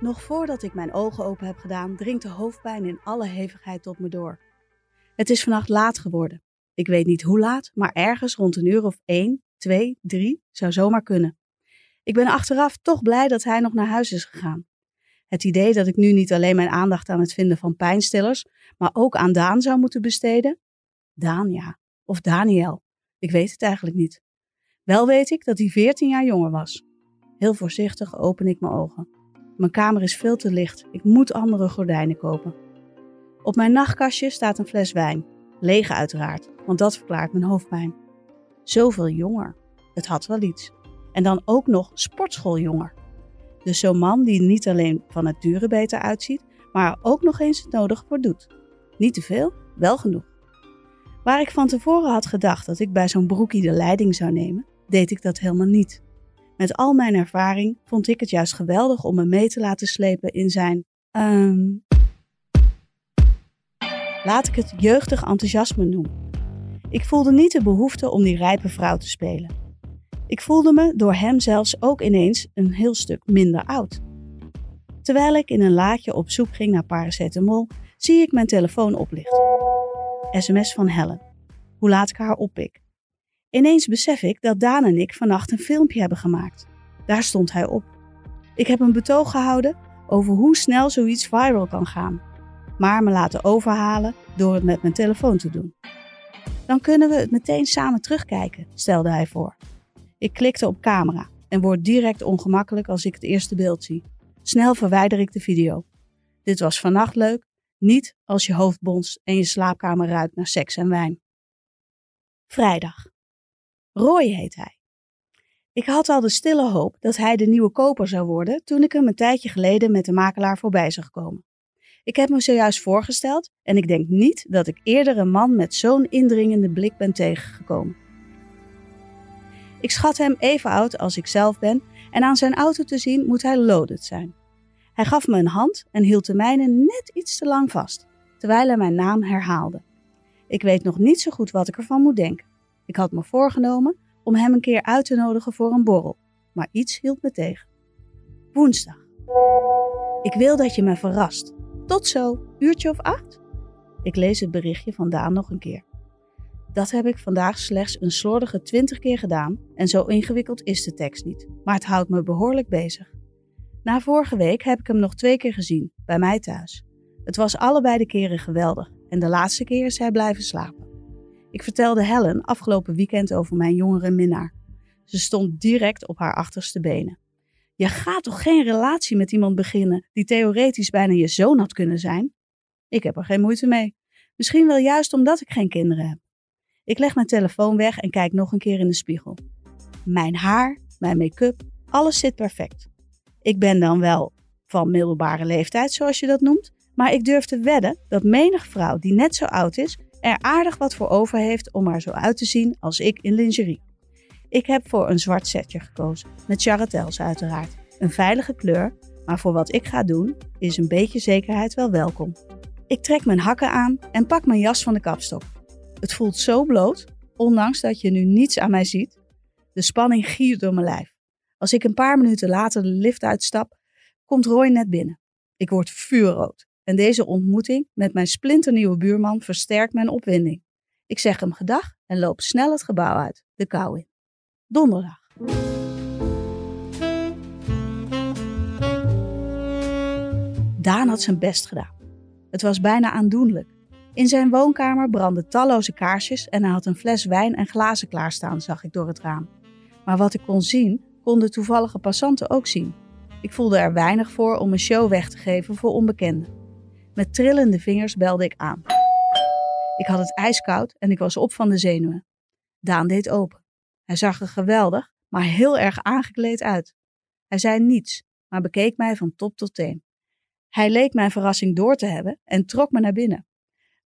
Nog voordat ik mijn ogen open heb gedaan, dringt de hoofdpijn in alle hevigheid tot me door. Het is vannacht laat geworden. Ik weet niet hoe laat, maar ergens rond een uur of één, twee, drie zou zomaar kunnen. Ik ben achteraf toch blij dat hij nog naar huis is gegaan. Het idee dat ik nu niet alleen mijn aandacht aan het vinden van pijnstillers, maar ook aan Daan zou moeten besteden? Daan, ja. Of Daniel. Ik weet het eigenlijk niet. Wel weet ik dat hij 14 jaar jonger was. Heel voorzichtig open ik mijn ogen. Mijn kamer is veel te licht. Ik moet andere gordijnen kopen. Op mijn nachtkastje staat een fles wijn. Leeg uiteraard, want dat verklaart mijn hoofdpijn. Zoveel jonger. Het had wel iets. En dan ook nog sportschooljonger. Dus zo'n man die niet alleen van het dure beter uitziet, maar ook nog eens het nodige voor doet. Niet te veel, wel genoeg. Waar ik van tevoren had gedacht dat ik bij zo'n broekie de leiding zou nemen, deed ik dat helemaal niet. Met al mijn ervaring vond ik het juist geweldig om me mee te laten slepen in zijn. ehm laat ik het jeugdig enthousiasme noemen. Ik voelde niet de behoefte om die rijpe vrouw te spelen. Ik voelde me door hem zelfs ook ineens een heel stuk minder oud. Terwijl ik in een laadje op zoek ging naar paracetamol, zie ik mijn telefoon oplichten. SMS van Helen. Hoe laat ik haar oppik. Ineens besef ik dat Daan en ik vannacht een filmpje hebben gemaakt. Daar stond hij op. Ik heb een betoog gehouden over hoe snel zoiets viral kan gaan, maar me laten overhalen door het met mijn telefoon te doen. Dan kunnen we het meteen samen terugkijken, stelde hij voor. Ik klikte op camera en word direct ongemakkelijk als ik het eerste beeld zie. Snel verwijder ik de video. Dit was vannacht leuk, niet als je hoofd bonst en je slaapkamer ruikt naar seks en wijn. Vrijdag. Roy heet hij. Ik had al de stille hoop dat hij de nieuwe koper zou worden toen ik hem een tijdje geleden met de makelaar voorbij zag komen. Ik heb me zojuist voorgesteld en ik denk niet dat ik eerder een man met zo'n indringende blik ben tegengekomen. Ik schat hem even oud als ik zelf ben en aan zijn auto te zien moet hij loaded zijn. Hij gaf me een hand en hield de mijne net iets te lang vast, terwijl hij mijn naam herhaalde. Ik weet nog niet zo goed wat ik ervan moet denken. Ik had me voorgenomen om hem een keer uit te nodigen voor een borrel, maar iets hield me tegen. Woensdag. Ik wil dat je me verrast. Tot zo, uurtje of acht? Ik lees het berichtje van Daan nog een keer. Dat heb ik vandaag slechts een slordige twintig keer gedaan en zo ingewikkeld is de tekst niet, maar het houdt me behoorlijk bezig. Na vorige week heb ik hem nog twee keer gezien, bij mij thuis. Het was allebei de keren geweldig en de laatste keer is hij blijven slapen. Ik vertelde Helen afgelopen weekend over mijn jongere minnaar. Ze stond direct op haar achterste benen. Je gaat toch geen relatie met iemand beginnen die theoretisch bijna je zoon had kunnen zijn? Ik heb er geen moeite mee. Misschien wel juist omdat ik geen kinderen heb. Ik leg mijn telefoon weg en kijk nog een keer in de spiegel. Mijn haar, mijn make-up, alles zit perfect. Ik ben dan wel van middelbare leeftijd, zoals je dat noemt, maar ik durf te wedden dat menig vrouw die net zo oud is, er aardig wat voor over heeft om er zo uit te zien als ik in lingerie. Ik heb voor een zwart setje gekozen, met charretels uiteraard. Een veilige kleur, maar voor wat ik ga doen is een beetje zekerheid wel welkom. Ik trek mijn hakken aan en pak mijn jas van de kapstok. Het voelt zo bloot, ondanks dat je nu niets aan mij ziet. De spanning giert door mijn lijf. Als ik een paar minuten later de lift uitstap, komt Roy net binnen. Ik word vuurrood en deze ontmoeting met mijn splinternieuwe buurman versterkt mijn opwinding. Ik zeg hem gedag en loop snel het gebouw uit, de kou in. Donderdag. Daan had zijn best gedaan. Het was bijna aandoenlijk. In zijn woonkamer brandden talloze kaarsjes en hij had een fles wijn en glazen klaarstaan, zag ik door het raam. Maar wat ik kon zien, konden toevallige passanten ook zien. Ik voelde er weinig voor om een show weg te geven voor onbekenden. Met trillende vingers belde ik aan. Ik had het ijskoud en ik was op van de zenuwen. Daan deed open. Hij zag er geweldig, maar heel erg aangekleed uit. Hij zei niets, maar bekeek mij van top tot teen. Hij leek mijn verrassing door te hebben en trok me naar binnen.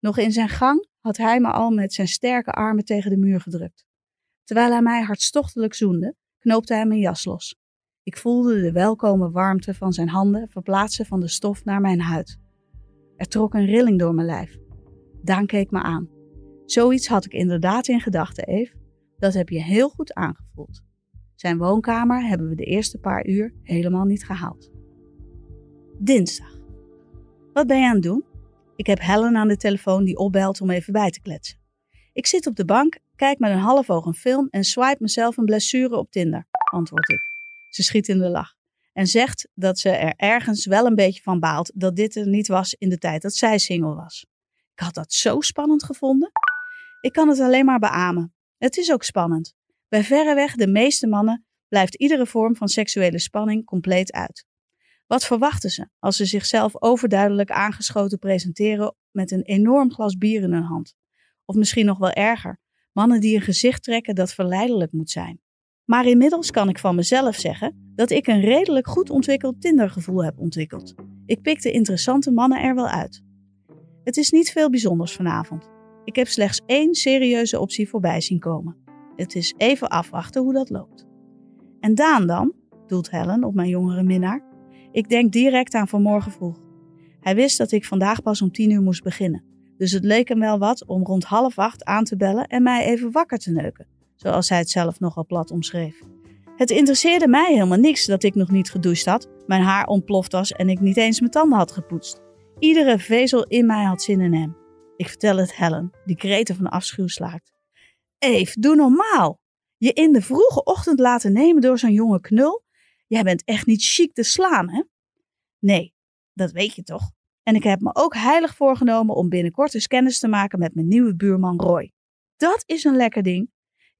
Nog in zijn gang had hij me al met zijn sterke armen tegen de muur gedrukt. Terwijl hij mij hartstochtelijk zoende, knoopte hij mijn jas los. Ik voelde de welkome warmte van zijn handen verplaatsen van de stof naar mijn huid. Er trok een rilling door mijn lijf. Daan keek me aan. Zoiets had ik inderdaad in gedachten, Eve. Dat heb je heel goed aangevoeld. Zijn woonkamer hebben we de eerste paar uur helemaal niet gehaald. Dinsdag. Wat ben je aan het doen? Ik heb Helen aan de telefoon die opbelt om even bij te kletsen. Ik zit op de bank, kijk met een half oog een film en swipe mezelf een blessure op Tinder, antwoord ik. Ze schiet in de lach en zegt dat ze er ergens wel een beetje van baalt dat dit er niet was in de tijd dat zij single was. Ik had dat zo spannend gevonden. Ik kan het alleen maar beamen. Het is ook spannend. Bij verreweg de meeste mannen blijft iedere vorm van seksuele spanning compleet uit. Wat verwachten ze als ze zichzelf overduidelijk aangeschoten presenteren met een enorm glas bier in hun hand? Of misschien nog wel erger, mannen die een gezicht trekken dat verleidelijk moet zijn. Maar inmiddels kan ik van mezelf zeggen dat ik een redelijk goed ontwikkeld Tindergevoel heb ontwikkeld. Ik pik de interessante mannen er wel uit. Het is niet veel bijzonders vanavond. Ik heb slechts één serieuze optie voorbij zien komen. Het is even afwachten hoe dat loopt. En Daan dan, doelt Helen op mijn jongere minnaar. Ik denk direct aan vanmorgen vroeg. Hij wist dat ik vandaag pas om tien uur moest beginnen. Dus het leek hem wel wat om rond half acht aan te bellen en mij even wakker te neuken, zoals hij het zelf nogal plat omschreef. Het interesseerde mij helemaal niks dat ik nog niet gedoucht had, mijn haar ontploft was en ik niet eens mijn tanden had gepoetst. Iedere vezel in mij had zin in hem. Ik vertel het Helen, die kreten van afschuw slaakt. Eve, doe normaal. Je in de vroege ochtend laten nemen door zo'n jonge knul? Jij bent echt niet chic te slaan, hè? Nee, dat weet je toch? En ik heb me ook heilig voorgenomen om binnenkort eens kennis te maken met mijn nieuwe buurman Roy. Dat is een lekker ding.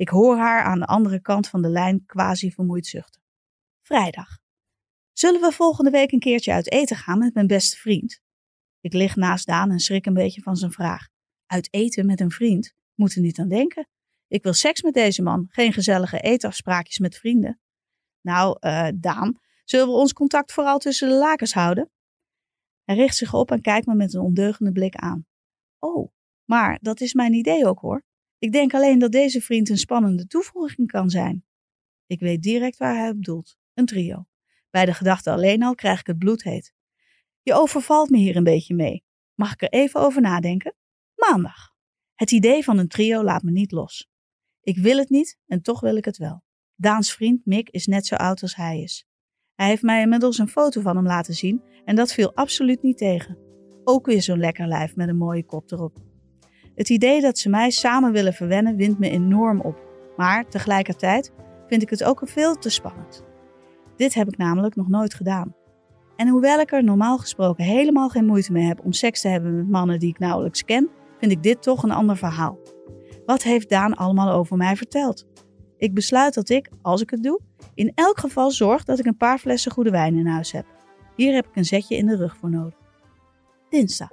Ik hoor haar aan de andere kant van de lijn quasi vermoeid zuchten. Vrijdag. Zullen we volgende week een keertje uit eten gaan met mijn beste vriend? Ik lig naast Daan en schrik een beetje van zijn vraag. Uit eten met een vriend? Moet er niet aan denken. Ik wil seks met deze man, geen gezellige eetafspraakjes met vrienden. Nou, uh, Daan, zullen we ons contact vooral tussen de lakens houden? Hij richt zich op en kijkt me met een ondeugende blik aan. Oh, maar dat is mijn idee ook hoor. Ik denk alleen dat deze vriend een spannende toevoeging kan zijn. Ik weet direct waar hij op bedoelt. Een trio. Bij de gedachte alleen al krijg ik het bloed heet. Je overvalt me hier een beetje mee. Mag ik er even over nadenken? Maandag. Het idee van een trio laat me niet los. Ik wil het niet en toch wil ik het wel. Daans vriend Mick is net zo oud als hij is. Hij heeft mij inmiddels een foto van hem laten zien en dat viel absoluut niet tegen. Ook weer zo'n lekker lijf met een mooie kop erop. Het idee dat ze mij samen willen verwennen wint me enorm op. Maar tegelijkertijd vind ik het ook veel te spannend. Dit heb ik namelijk nog nooit gedaan. En hoewel ik er normaal gesproken helemaal geen moeite mee heb om seks te hebben met mannen die ik nauwelijks ken, vind ik dit toch een ander verhaal. Wat heeft Daan allemaal over mij verteld? Ik besluit dat ik, als ik het doe, in elk geval zorg dat ik een paar flessen goede wijn in huis heb. Hier heb ik een zetje in de rug voor nodig. Dinsdag.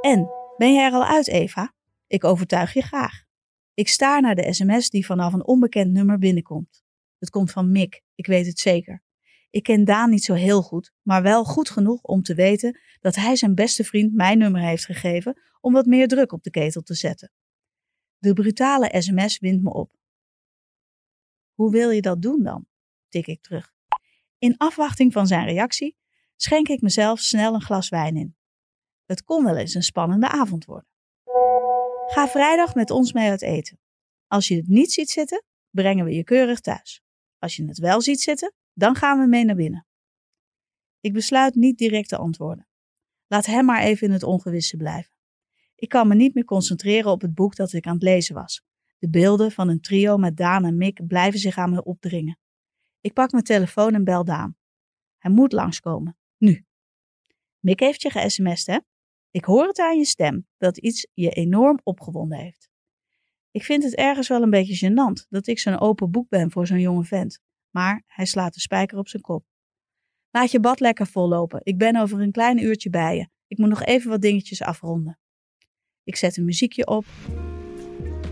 En, ben jij er al uit, Eva? Ik overtuig je graag. Ik staar naar de sms die vanaf een onbekend nummer binnenkomt. Het komt van Mick, ik weet het zeker. Ik ken Daan niet zo heel goed, maar wel goed genoeg om te weten dat hij zijn beste vriend mijn nummer heeft gegeven om wat meer druk op de ketel te zetten. De brutale sms wint me op. Hoe wil je dat doen dan? tik ik terug. In afwachting van zijn reactie schenk ik mezelf snel een glas wijn in. Het kon wel eens een spannende avond worden. Ga vrijdag met ons mee uit eten. Als je het niet ziet zitten, brengen we je keurig thuis. Als je het wel ziet zitten, dan gaan we mee naar binnen. Ik besluit niet direct te antwoorden. Laat hem maar even in het ongewisse blijven. Ik kan me niet meer concentreren op het boek dat ik aan het lezen was. De beelden van een trio met Daan en Mick blijven zich aan me opdringen. Ik pak mijn telefoon en bel Daan. Hij moet langskomen. Nu. Mick heeft je ge-sms'd, hè? Ik hoor het aan je stem dat iets je enorm opgewonden heeft. Ik vind het ergens wel een beetje gênant dat ik zo'n open boek ben voor zo'n jonge vent. Maar hij slaat de spijker op zijn kop. Laat je bad lekker vollopen. Ik ben over een klein uurtje bij je. Ik moet nog even wat dingetjes afronden. Ik zet een muziekje op,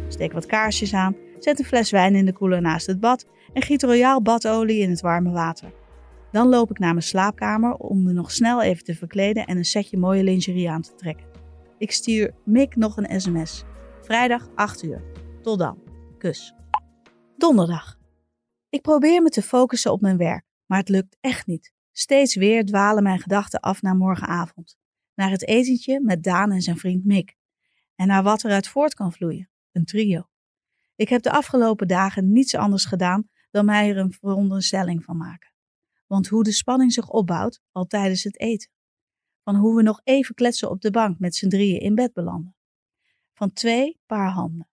steek wat kaarsjes aan, zet een fles wijn in de koeler naast het bad en giet royaal badolie in het warme water. Dan loop ik naar mijn slaapkamer om me nog snel even te verkleden en een setje mooie lingerie aan te trekken. Ik stuur Mick nog een sms. Vrijdag 8 uur. Tot dan. Kus. Donderdag. Ik probeer me te focussen op mijn werk, maar het lukt echt niet. Steeds weer dwalen mijn gedachten af naar morgenavond. Naar het etentje met Daan en zijn vriend Mick. En naar wat eruit voort kan vloeien. Een trio. Ik heb de afgelopen dagen niets anders gedaan dan mij er een veronderstelling van maken. Want hoe de spanning zich opbouwt, al tijdens het eten. Van hoe we nog even kletsen op de bank met z'n drieën in bed belanden. Van twee paar handen.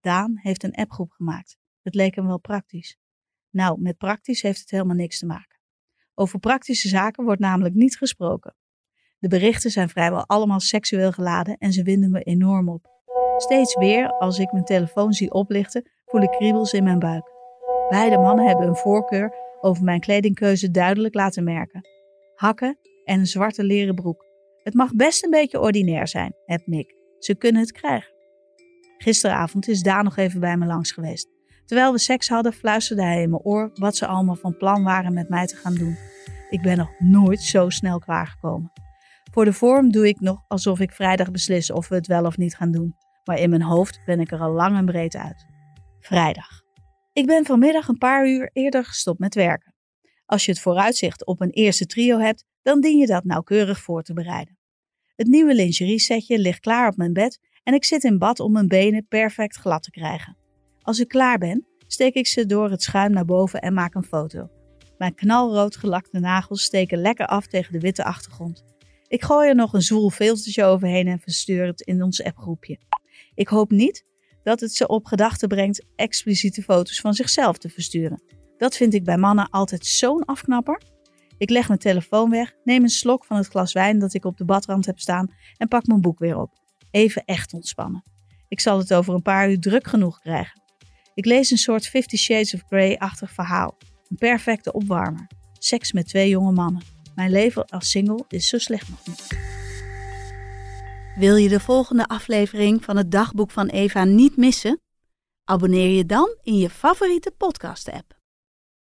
Daan heeft een appgroep gemaakt. Het leek hem wel praktisch. Nou, met praktisch heeft het helemaal niks te maken. Over praktische zaken wordt namelijk niet gesproken. De berichten zijn vrijwel allemaal seksueel geladen en ze winden me enorm op. Steeds weer, als ik mijn telefoon zie oplichten, voel ik kriebels in mijn buik. Beide mannen hebben een voorkeur over mijn kledingkeuze duidelijk laten merken. Hakken en een zwarte leren broek. Het mag best een beetje ordinair zijn, heb Mick. Ze kunnen het krijgen. Gisteravond is Daan nog even bij me langs geweest. Terwijl we seks hadden, fluisterde hij in mijn oor wat ze allemaal van plan waren met mij te gaan doen. Ik ben nog nooit zo snel klaargekomen. Voor de vorm doe ik nog alsof ik vrijdag beslis of we het wel of niet gaan doen. Maar in mijn hoofd ben ik er al lang en breed uit. Vrijdag. Ik ben vanmiddag een paar uur eerder gestopt met werken. Als je het vooruitzicht op een eerste trio hebt, dan dien je dat nauwkeurig voor te bereiden. Het nieuwe lingerie setje ligt klaar op mijn bed en ik zit in bad om mijn benen perfect glad te krijgen. Als ik klaar ben, steek ik ze door het schuim naar boven en maak een foto. Mijn knalrood gelakte nagels steken lekker af tegen de witte achtergrond. Ik gooi er nog een zwoel filtertje overheen en verstuur het in ons appgroepje. Ik hoop niet dat het ze op gedachten brengt expliciete foto's van zichzelf te versturen. Dat vind ik bij mannen altijd zo'n afknapper. Ik leg mijn telefoon weg, neem een slok van het glas wijn dat ik op de badrand heb staan en pak mijn boek weer op. Even echt ontspannen. Ik zal het over een paar uur druk genoeg krijgen. Ik lees een soort Fifty Shades of Grey-achtig verhaal. Een perfecte opwarmer. Seks met twee jonge mannen. Mijn leven als single is zo slecht nog niet. Wil je de volgende aflevering van het dagboek van Eva niet missen? Abonneer je dan in je favoriete podcast-app.